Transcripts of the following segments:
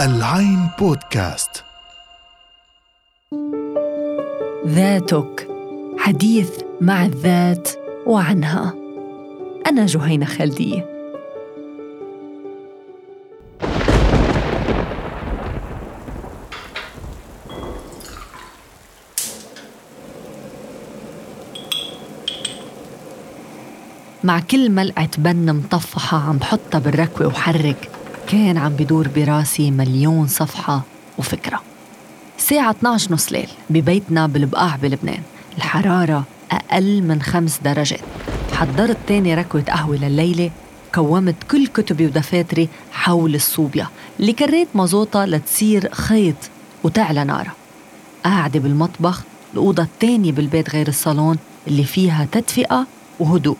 العين بودكاست. ذاتك حديث مع الذات وعنها. أنا جهينة خالدية مع كل ملعقة بن مطفحة عم بحطها بالركوة وحرك كان عم بدور براسي مليون صفحة وفكرة. الساعة 12 نص ليل ببيتنا بالبقاع بلبنان. الحرارة أقل من خمس درجات. حضرت تاني ركوة قهوة لليلة كومت كل كتبي ودفاتري حول الصوبيا اللي كريت مازوطة لتصير خيط وتعلى نارها قاعدة بالمطبخ الأوضة التانية بالبيت غير الصالون اللي فيها تدفئة وهدوء.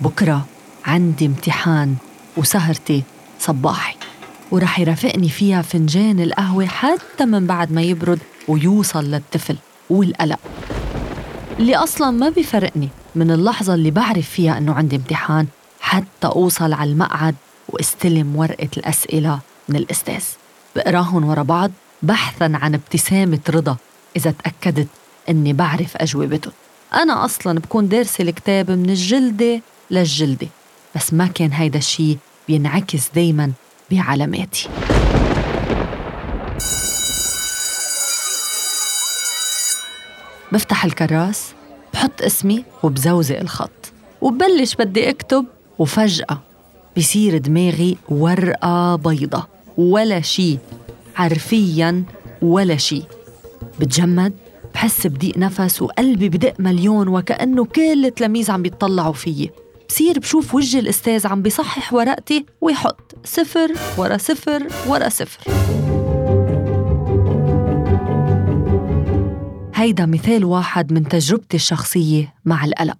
بكرة عندي امتحان وسهرتي صباحي. ورح يرافقني فيها فنجان القهوة حتى من بعد ما يبرد ويوصل للطفل والقلق. اللي أصلا ما بيفرقني من اللحظة اللي بعرف فيها إنه عندي امتحان حتى أوصل على المقعد واستلم ورقة الأسئلة من الأستاذ. بقراهم ورا بعض بحثا عن ابتسامة رضا إذا تأكدت إني بعرف أجوبتهم. أنا أصلا بكون دارسة الكتاب من الجلدة للجلدة بس ما كان هيدا الشي بينعكس دايما بعلاماتي. بفتح الكراس بحط اسمي وبزوزق الخط. وببلش بدي اكتب وفجأة بصير دماغي ورقة بيضة. ولا شي. حرفيا ولا شي. بتجمد بحس بضيق نفس وقلبي بدق مليون وكأنه كل التلاميذ عم بيطلعوا فيي. بصير بشوف وجه الأستاذ عم بيصحح ورقتي ويحط صفر ورا صفر ورا صفر. هيدا مثال واحد من تجربتي الشخصية مع القلق.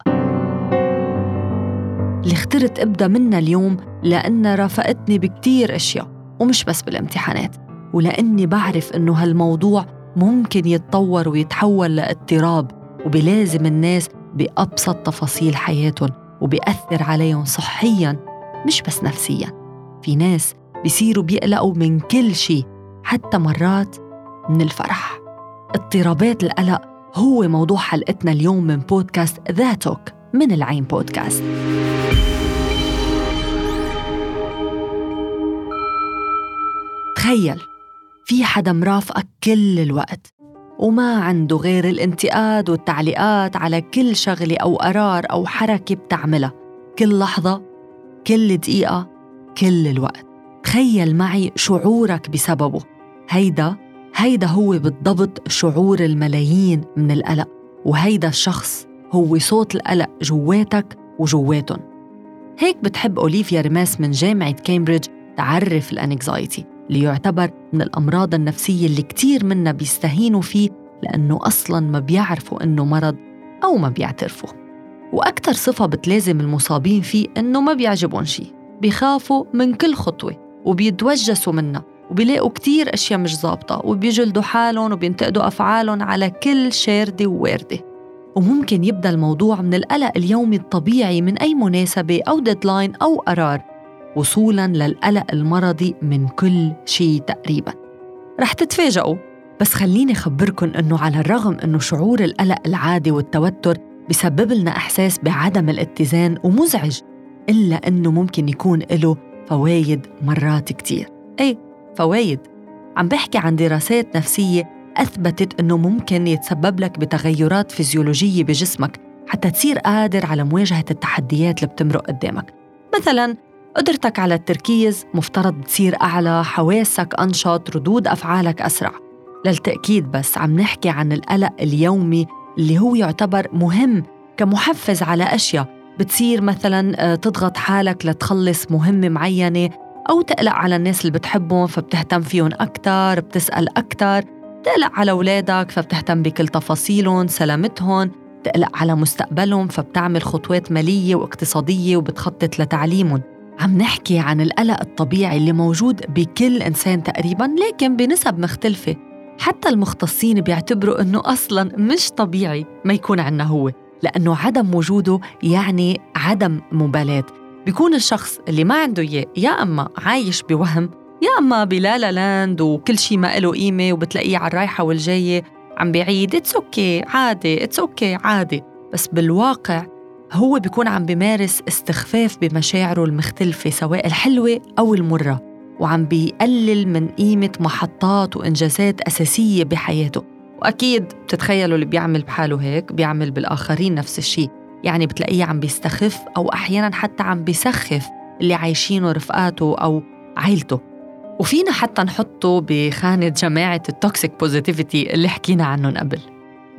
اللي اخترت إبدا منها اليوم لأنها رافقتني بكتير أشياء ومش بس بالامتحانات ولأني بعرف إنه هالموضوع ممكن يتطور ويتحول لإضطراب وبلازم الناس بأبسط تفاصيل حياتهم وبيأثر عليهم صحياً مش بس نفسياً. في ناس بيصيروا بيقلقوا من كل شيء حتى مرات من الفرح. اضطرابات القلق هو موضوع حلقتنا اليوم من بودكاست ذاتك من العين بودكاست. تخيل في حدا مرافقك كل الوقت. وما عنده غير الانتقاد والتعليقات على كل شغلة أو قرار أو حركة بتعملها. كل لحظة كل دقيقة كل الوقت. تخيل معي شعورك بسببه. هيدا هيدا هو بالضبط شعور الملايين من القلق. وهيدا الشخص هو صوت القلق جواتك وجواتهم. هيك بتحب أوليفيا ريميس من جامعة كامبريدج تعرف ال anxiety اللي يعتبر من الأمراض النفسية اللي كتير منا بيستهينوا فيه لأنه أصلاً ما بيعرفوا إنه مرض أو ما بيعترفوا. وأكثر صفة بتلازم المصابين فيه إنه ما بيعجبهم شيء بيخافوا من كل خطوة وبيتوجسوا منها وبيلاقوا كتير أشياء مش ظابطة وبيجلدوا حالهم وبينتقدوا أفعالهم على كل شاردة وواردة. وممكن يبدأ الموضوع من القلق اليومي الطبيعي من أي مناسبة أو deadline أو قرار. وصولا للقلق المرضي من كل شيء تقريبا. رح تتفاجئوا بس خليني أخبركن إنه على الرغم إنه شعور القلق العادي والتوتر بسبب لنا إحساس بعدم الاتزان ومزعج إلا إنه ممكن يكون له فوايد مرات كتير. أي فوايد. عم بحكي عن دراسات نفسية أثبتت إنه ممكن يتسبب لك بتغيرات فيزيولوجية بجسمك حتى تصير قادر على مواجهة التحديات اللي بتمرق قدامك. مثلاً قدرتك على التركيز مفترض تصير أعلى حواسك أنشط ردود أفعالك أسرع. للتأكيد بس عم نحكي عن القلق اليومي اللي هو يعتبر مهم كمحفز على أشياء. بتصير مثلا آه، تضغط حالك لتخلص مهمة معينة أو تقلق على الناس اللي بتحبهم فبتهتم فيهم أكتر بتسأل أكتر. تقلق على أولادك فبتهتم بكل تفاصيلهم سلامتهم. تقلق على مستقبلهم فبتعمل خطوات مالية واقتصادية وبتخطط لتعليمهم. عم نحكي عن القلق الطبيعي اللي موجود بكل إنسان تقريبا لكن بنسب مختلفة. حتى المختصين بيعتبروا إنه أصلا مش طبيعي ما يكون عنا هو لأنه عدم وجوده يعني عدم مبالاة. بيكون الشخص اللي ما عنده إياه يا أما عايش بوهم يا أما ب La La Land وكل شيء ما له قيمة وبتلاقيه على الرايحة والجاية عم بيعيد it's okay عادي it's okay عادي. بس بالواقع هو بيكون عم بيمارس استخفاف بمشاعره المختلفة سواء الحلوة أو المرة وعم بيقلل من قيمة محطات وإنجازات أساسية بحياته. وأكيد بتتخيلوا اللي بيعمل بحاله هيك بيعمل بالآخرين نفس الشيء. يعني بتلاقيه عم بيستخف أو أحيانا حتى عم بيسخف اللي عايشينه رفقاته أو عيلته. وفينا حتى نحطه بخانة جماعة ال toxic positivity اللي حكينا عنهم قبل.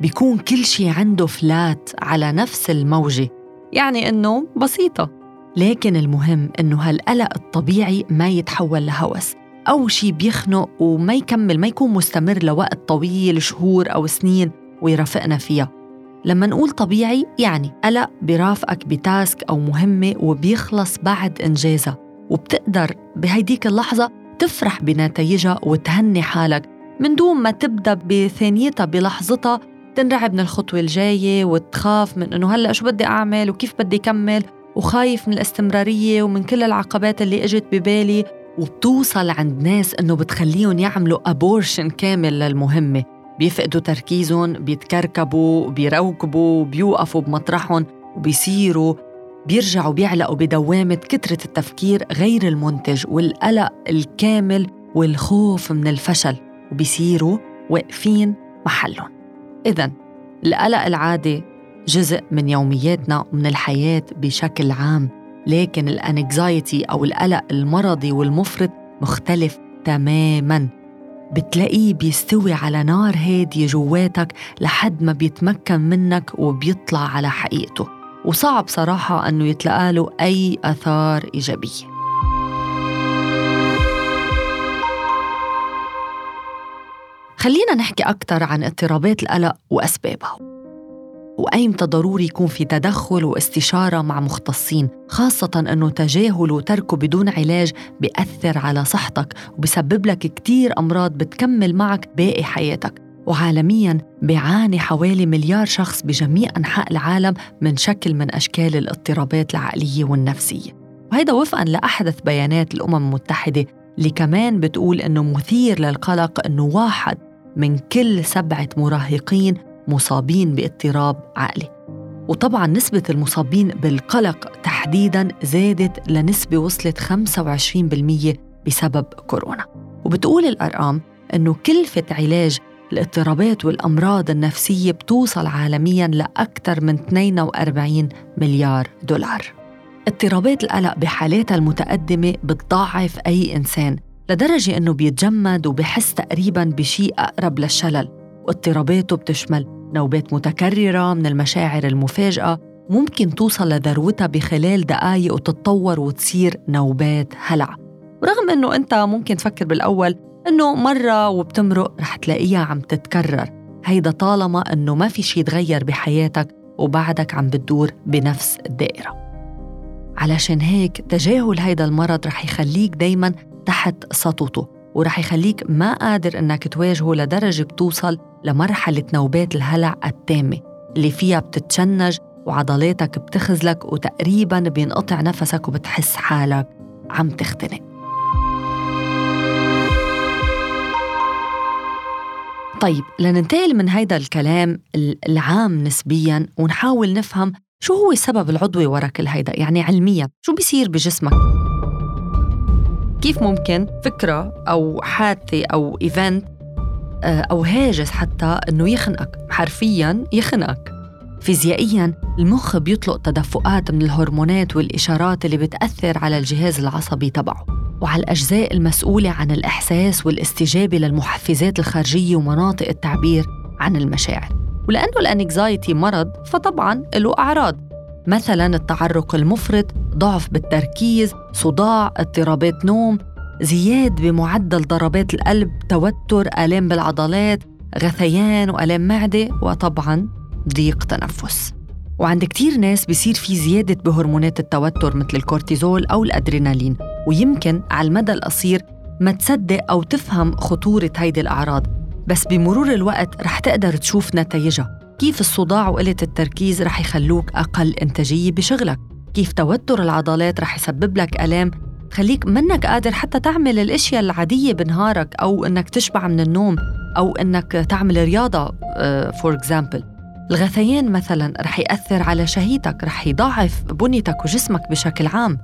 بيكون كل شيء عنده flat على نفس الموجة. يعني إنه بسيطة. لكن المهم إنه هالقلق الطبيعي ما يتحول لهوس. أو شيء بيخنق وما يكمل ما يكون مستمر لوقت طويل شهور أو سنين ويرافقنا فيها. لما نقول طبيعي يعني قلق برافقك بتاسك أو مهمة وبيخلص بعد إنجازها. وبتقدر بهيديك اللحظة تفرح بنتائجها وتهني حالك من دون ما تبدأ بثانيتها بلحظتها تنرعب من الخطوة الجاية وتخاف من إنه هلأ شو بدي أعمل وكيف بدي كمل وخايف من الاستمرارية ومن كل العقبات اللي إجت ببالي وبتوصل عند ناس إنه بتخليهم يعملوا أبورشن كامل للمهمة. بيفقدوا تركيزهم بيتكركبوا بيروكبوا بيوقفوا بمطرحهم وبيصيروا بيرجعوا بيعلقوا بدوامة كترة التفكير غير المنتج والقلق الكامل والخوف من الفشل وبيصيروا واقفين محلهم. إذا القلق العادي جزء من يومياتنا ومن الحياة بشكل عام لكن الانكزايتي أو القلق المرضي والمفرط مختلف تماماً. بتلاقيه بيستوي على نار هادية جواتك لحد ما بيتمكن منك وبيطلع على حقيقته. وصعب صراحة أنه يتلقى له أي أثار إيجابية. خلينا نحكي أكثر عن اضطرابات القلق وأسبابها. وأيمتى ضروري يكون في تدخل واستشارة مع مختصين خاصة أنه تجاهل وتركه بدون علاج بيأثر على صحتك وبسبب لك كتير أمراض بتكمل معك باقي حياتك. وعالمياً بيعاني حوالي مليار شخص بجميع أنحاء العالم من شكل من أشكال الاضطرابات العقلية والنفسية. وهيدا وفقاً لأحدث بيانات الأمم المتحدة اللي كمان بتقول إنه مثير للقلق إنه واحد من كل سبعة مراهقين مصابين باضطراب عقلي. وطبعا نسبة المصابين بالقلق تحديدا زادت لنسبة وصلت 25% بسبب كورونا. وبتقول الأرقام أنه كلفة علاج الاضطرابات والأمراض النفسية بتوصل عالميا لأكثر من 42 مليار دولار. اضطرابات القلق بحالاتها المتقدمة بتضاعف أي إنسان. لدرجة أنه بيتجمد وبحس تقريبا بشيء أقرب للشلل. واضطراباته بتشمل نوبات متكررة من المشاعر المفاجئة. ممكن توصل لذروتها بخلال دقايق وتتطور وتصير نوبات هلع. ورغم أنه أنت ممكن تفكر بالأول أنه مرة وبتمرق رح تلاقيها عم تتكرر. هيدا طالما أنه ما في شي تغير بحياتك وبعدك عم بتدور بنفس الدائرة. علشان هيك تجاهل هيدا المرض رح يخليك دايما تحت سطوته ورح يخليك ما قادر إنك تواجهه لدرجة بتوصل لمرحلة نوبات الهلع التامة اللي فيها بتتشنج وعضلاتك بتخزلك وتقريبا بينقطع نفسك وبتحس حالك عم تختنق. طيب لننتقل من هيدا الكلام العام نسبيا ونحاول نفهم شو هو السبب العضوي ورا كل هيدا يعني علميا شو بيصير بجسمك؟ كيف ممكن فكرة أو حادثة أو إيفنت آه، أو هاجس حتى إنه يخنقك؟ حرفياً يخنقك. فيزيائياً المخ بيطلق تدفقات من الهرمونات والإشارات اللي بتأثر على الجهاز العصبي تبعه. وعلى الأجزاء المسؤولة عن الإحساس والاستجابة للمحفزات الخارجية ومناطق التعبير عن المشاعر. ولأنه الأنكزايتي مرض فطبعاً له أعراض. مثلا التعرق المفرط ضعف بالتركيز صداع اضطرابات نوم زياد بمعدل ضربات القلب توتر آلام بالعضلات غثيان وآلام معدة وطبعا ضيق تنفس. وعند كتير ناس بيصير في زيادة بهرمونات التوتر مثل الكورتيزول أو الأدرينالين ويمكن على المدى القصير ما تصدق أو تفهم خطورة هيدي الأعراض. بس بمرور الوقت رح تقدر تشوف نتائجها كيف الصداع وقلة التركيز رح يخلوك أقل إنتاجية بشغلك؟ كيف توتر العضلات رح يسبب لك ألام؟ خليك منك قادر حتى تعمل الأشياء العادية بنهارك أو إنك تشبع من النوم أو إنك تعمل رياضة for uh, example الغثيان مثلا رح يأثر على شهيتك رح يضعف بنيتك وجسمك بشكل عام.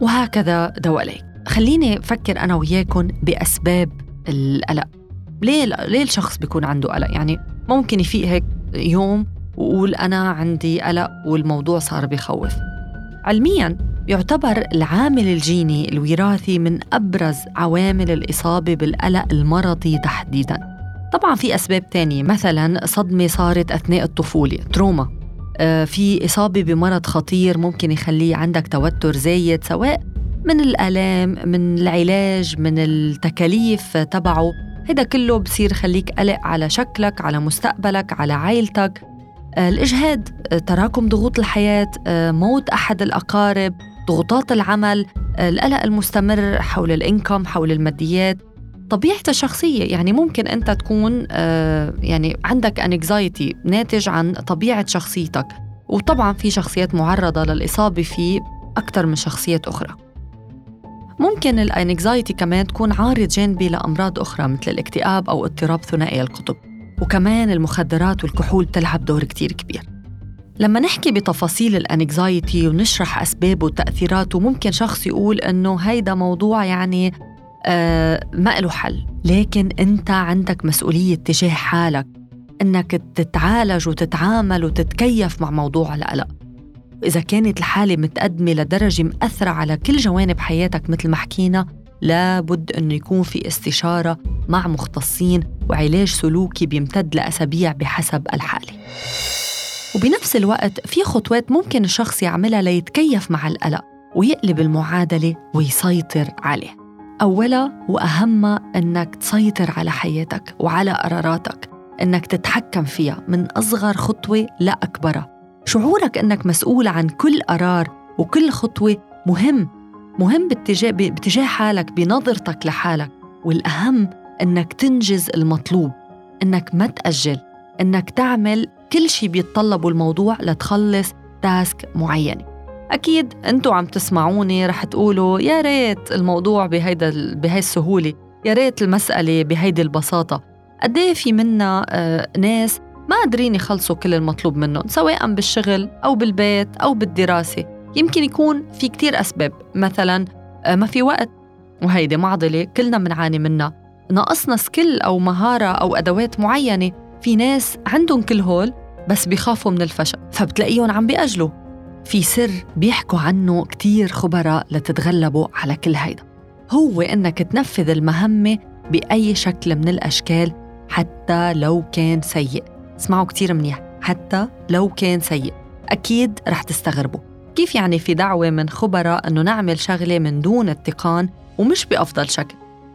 وهكذا دواليك خليني أفكر أنا وياكم بأسباب القلق. ليه ليه الشخص بيكون عنده قلق؟ يعني ممكن يفيق هيك؟ يوم وقول أنا عندي قلق والموضوع صار بخوف. علميا يعتبر العامل الجيني الوراثي من أبرز عوامل الإصابة بالقلق المرضي تحديدا. طبعا في أسباب تانية مثلا صدمة صارت أثناء الطفولة تروما. آه، في إصابة بمرض خطير ممكن يخليه عندك توتر زايد سواء من الآلام من العلاج من التكاليف تبعه. هذا كله بصير خليك قلق على شكلك على مستقبلك على عائلتك. آه، الإجهاد آه، تراكم ضغوط الحياة موت أحد الأقارب ضغوطات العمل القلق المستمر حول الإنكم حول الماديات. طبيعتها الشخصية يعني ممكن أنت تكون يعني عندك انكزايتي ناتج عن طبيعة شخصيتك. وطبعا في شخصيات معرضة للإصابة فيه أكثر من شخصيات أخرى. ممكن الأنكزايتي كمان تكون عارض جانبي لأمراض أخرى مثل الاكتئاب أو اضطراب ثنائي القطب. وكمان المخدرات والكحول بتلعب دور كتير كبير. لما نحكي بتفاصيل الأنكزايتي ونشرح أسبابه وتأثيراته ممكن شخص يقول إنه هيدا موضوع يعني آه ما له حل. لكن أنت عندك مسؤولية تجاه حالك. إنك تتعالج وتتعامل وتتكيف مع موضوع القلق إذا كانت الحالة متقدمة لدرجة مأثرة على كل جوانب حياتك مثل ما حكينا لابد أنه يكون في استشارة مع مختصين وعلاج سلوكي بيمتد لأسابيع بحسب الحالة. وبنفس الوقت في خطوات ممكن الشخص يعملها ليتكيف مع القلق ويقلب المعادلة ويسيطر عليه أولا وأهمها أنك تسيطر على حياتك وعلى قراراتك أنك تتحكم فيها من أصغر خطوة لأكبرها. شعورك أنك مسؤول عن كل قرار وكل خطوة مهم مهم باتجاه, باتجاه حالك بنظرتك لحالك. والأهم أنك تنجز المطلوب أنك ما تأجل أنك تعمل كل شيء بيتطلبه الموضوع لتخلص task معينة. أكيد أنتوا عم تسمعوني رح تقولوا يا ريت الموضوع بهيدا بهي السهولة يا ريت المسألة بهيدي البساطة. قد إيه في منا آه ناس ما قادرين يخلصوا كل المطلوب منهم سواء بالشغل أو بالبيت أو بالدراسة. يمكن يكون في كتير أسباب مثلا آه ما في وقت. وهيدي معضلة كلنا بنعاني منها. ناقصنا skill أو مهارة أو أدوات معينة. في ناس عندهم كل هول بس بيخافوا من الفشل فبتلاقيهم عم بيأجلوا. في سر بيحكوا عنه كتير خبراء لتتغلبوا على كل هيدا. هو إنك تنفذ المهمة بأي شكل من الأشكال حتى لو كان سيء. اسمعوا كتير منيح حتى لو كان سيء أكيد رح تستغربوا. كيف يعني في دعوة من خبراء أنه نعمل شغلة من دون اتقان ومش بأفضل شكل؟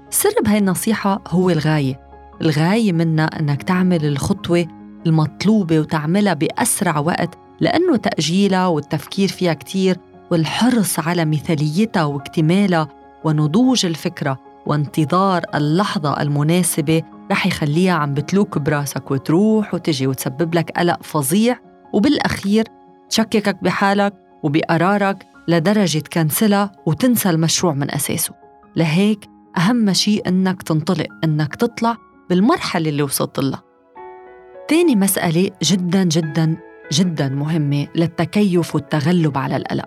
السر بهاي النصيحة هو الغاية. الغاية منا أنك تعمل الخطوة المطلوبة وتعملها بأسرع وقت لأنه تأجيلها والتفكير فيها كتير والحرص على مثاليتها واكتمالها ونضوج الفكرة وانتظار اللحظة المناسبة رح يخليها عم بتلوك براسك وتروح وتجي وتسبب لك قلق فظيع وبالأخير تشككك بحالك وبقرارك لدرجة تكنسلها وتنسى المشروع من أساسه. لهيك أهم شيء إنك تنطلق إنك تطلع بالمرحلة اللي وصلت لها. تاني مسألة جدا جدا جدا مهمة للتكيف والتغلب على القلق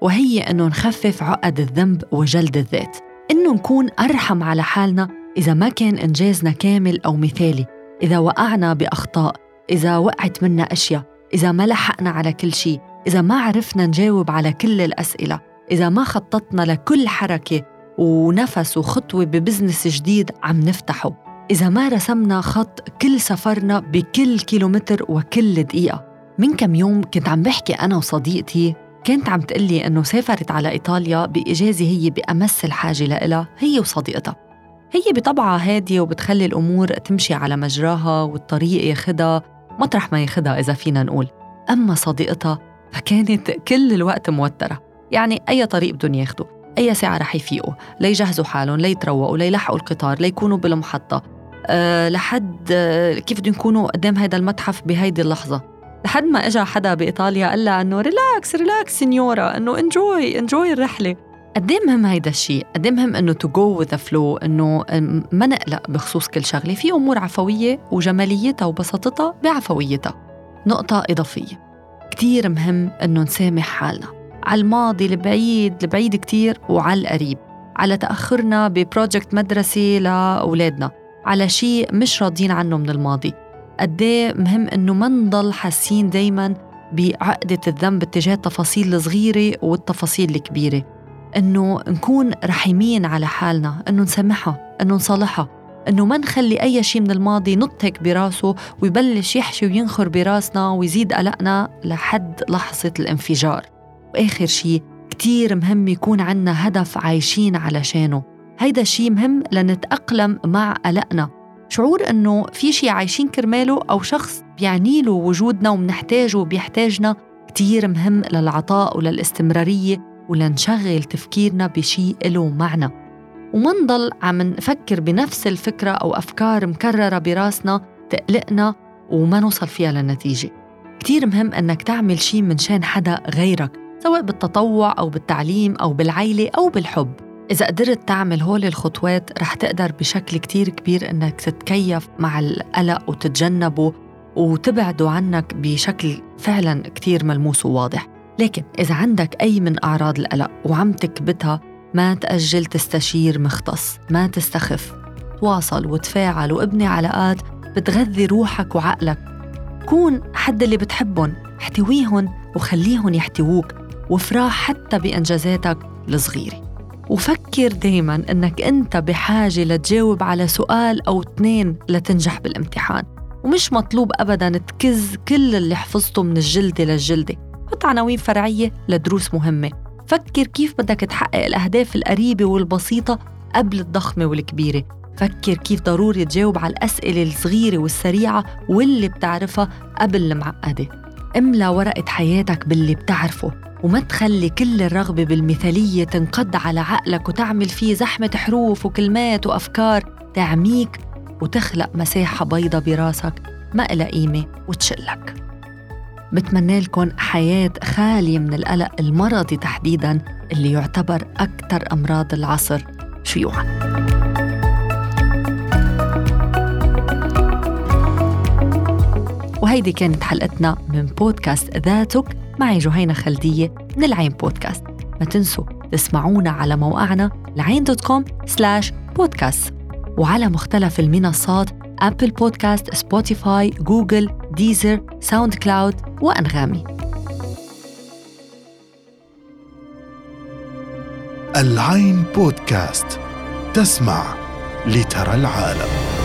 وهي إنه نخفف عقد الذنب وجلد الذات. إنه نكون أرحم على حالنا إذا ما كان إنجازنا كامل أو مثالي إذا وقعنا بأخطاء إذا وقعت منا أشياء إذا ما لحقنا على كل شيء إذا ما عرفنا نجاوب على كل الأسئلة إذا ما خططنا لكل حركة ونفس وخطوة ببزنس جديد عم نفتحه إذا ما رسمنا خط كل سفرنا بكل كيلومتر وكل دقيقة. من كم يوم كنت عم بحكي أنا وصديقتي كانت عم تقلي إنه سافرت على إيطاليا بإجازة هي بأمس الحاجة لإلها هي وصديقتها. هي بطبعها هادية وبتخلي الأمور تمشي على مجراها والطريق ياخدها مطرح ما ياخدها إذا فينا نقول. أما صديقتها فكانت كل الوقت موترة. يعني أي طريق بدهم ياخدوا أي ساعة رح يفيقوا ليجهزوا حالهم ليتروقوا ليلحقوا القطار ليكونوا بالمحطة. أه لحد أه كيف بدهم يكونوا قدام هذا المتحف بهيدي اللحظة. لحد ما اجى حدا بإيطاليا قال لها إنه relax relax signora إنه enjoy enjoy الرحلة. قد مهم هيدا الشيء؟ قد مهم إنه to go with flow إنه ما نقلق بخصوص كل شغلة. في أمور عفوية وجماليتها وبساطتها بعفويتها. نقطة إضافية. كتير مهم إنه نسامح حالنا. على الماضي البعيد البعيد كتير وعلى القريب. على تأخرنا ببروجكت مدرسة لأولادنا. على شيء مش راضيين عنه من الماضي. قد مهم إنه ما نضل حاسين دايما بعقدة الذنب اتجاه التفاصيل الصغيرة والتفاصيل الكبيرة. إنه نكون رحيمين على حالنا إنه نسامحها إنه نصالحها إنه ما نخلي أي شيء من الماضي نطهك براسه ويبلش يحشي وينخر براسنا ويزيد قلقنا لحد لحظة الانفجار. وآخر شيء كتير مهم يكون عنا هدف عايشين علشانه. هيدا الشيء مهم لنتأقلم مع قلقنا. شعور إنه في شيء عايشين كرماله أو شخص بيعني له وجودنا ومنحتاجه وبيحتاجنا كتير مهم للعطاء وللاستمرارية ولنشغل تفكيرنا بشيء له معنى. وما نضل عم نفكر بنفس الفكرة أو أفكار مكررة براسنا تقلقنا وما نوصل فيها للنتيجة. كتير مهم أنك تعمل شيء من شان حدا غيرك سواء بالتطوع أو بالتعليم أو بالعيلة أو بالحب. إذا قدرت تعمل هول الخطوات رح تقدر بشكل كتير كبير إنك تتكيف مع القلق وتتجنبه وتبعده عنك بشكل فعلا كتير ملموس وواضح. لكن إذا عندك أي من أعراض القلق وعم تكبتها ما تأجل تستشير مختص ما تستخف. تواصل وتفاعل وابني علاقات بتغذي روحك وعقلك. كون حد اللي بتحبهم احتويهم وخليهم يحتووك وفراح حتى بإنجازاتك الصغيرة. وفكر دايما إنك أنت بحاجة لتجاوب على سؤال أو اثنين لتنجح بالامتحان. ومش مطلوب ابدا تكز كل اللي حفظته من الجلدة للجلدة. حط عناوين فرعية لدروس مهمة. فكر كيف بدك تحقق الأهداف القريبة والبسيطة قبل الضخمة والكبيرة. فكر كيف ضروري تجاوب على الأسئلة الصغيرة والسريعة واللي بتعرفها قبل المعقدة. املى ورقة حياتك باللي بتعرفه وما تخلي كل الرغبة بالمثالية تنقض على عقلك وتعمل فيه زحمة حروف وكلمات وأفكار تعميك وتخلق مساحة بيضة براسك ما إلها قيمة وتشلك بتمنى لكم حياة خالية من القلق المرضي تحديداً اللي يعتبر أكثر أمراض العصر. شيوعاً. وهيدي كانت حلقتنا من بودكاست ذاتك معي جهينة خلدية من العين بودكاست. ما تنسوا تسمعونا على موقعنا العين dot com slash podcast. وعلى مختلف المنصات Apple Podcast Spotify Google Deezer SoundCloud وأنغامي العين بودكاست تسمع لترى العالم.